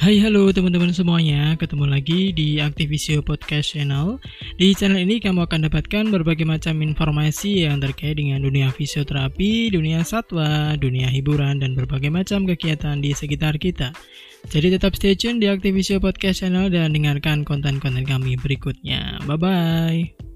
Hai halo teman-teman semuanya, ketemu lagi di Aktivisio Podcast Channel. Di channel ini kamu akan dapatkan berbagai macam informasi yang terkait dengan dunia fisioterapi, dunia satwa, dunia hiburan, dan berbagai macam kegiatan di sekitar kita. Jadi tetap stay tune di Aktivisio Podcast Channel dan dengarkan konten-konten kami berikutnya. Bye-bye.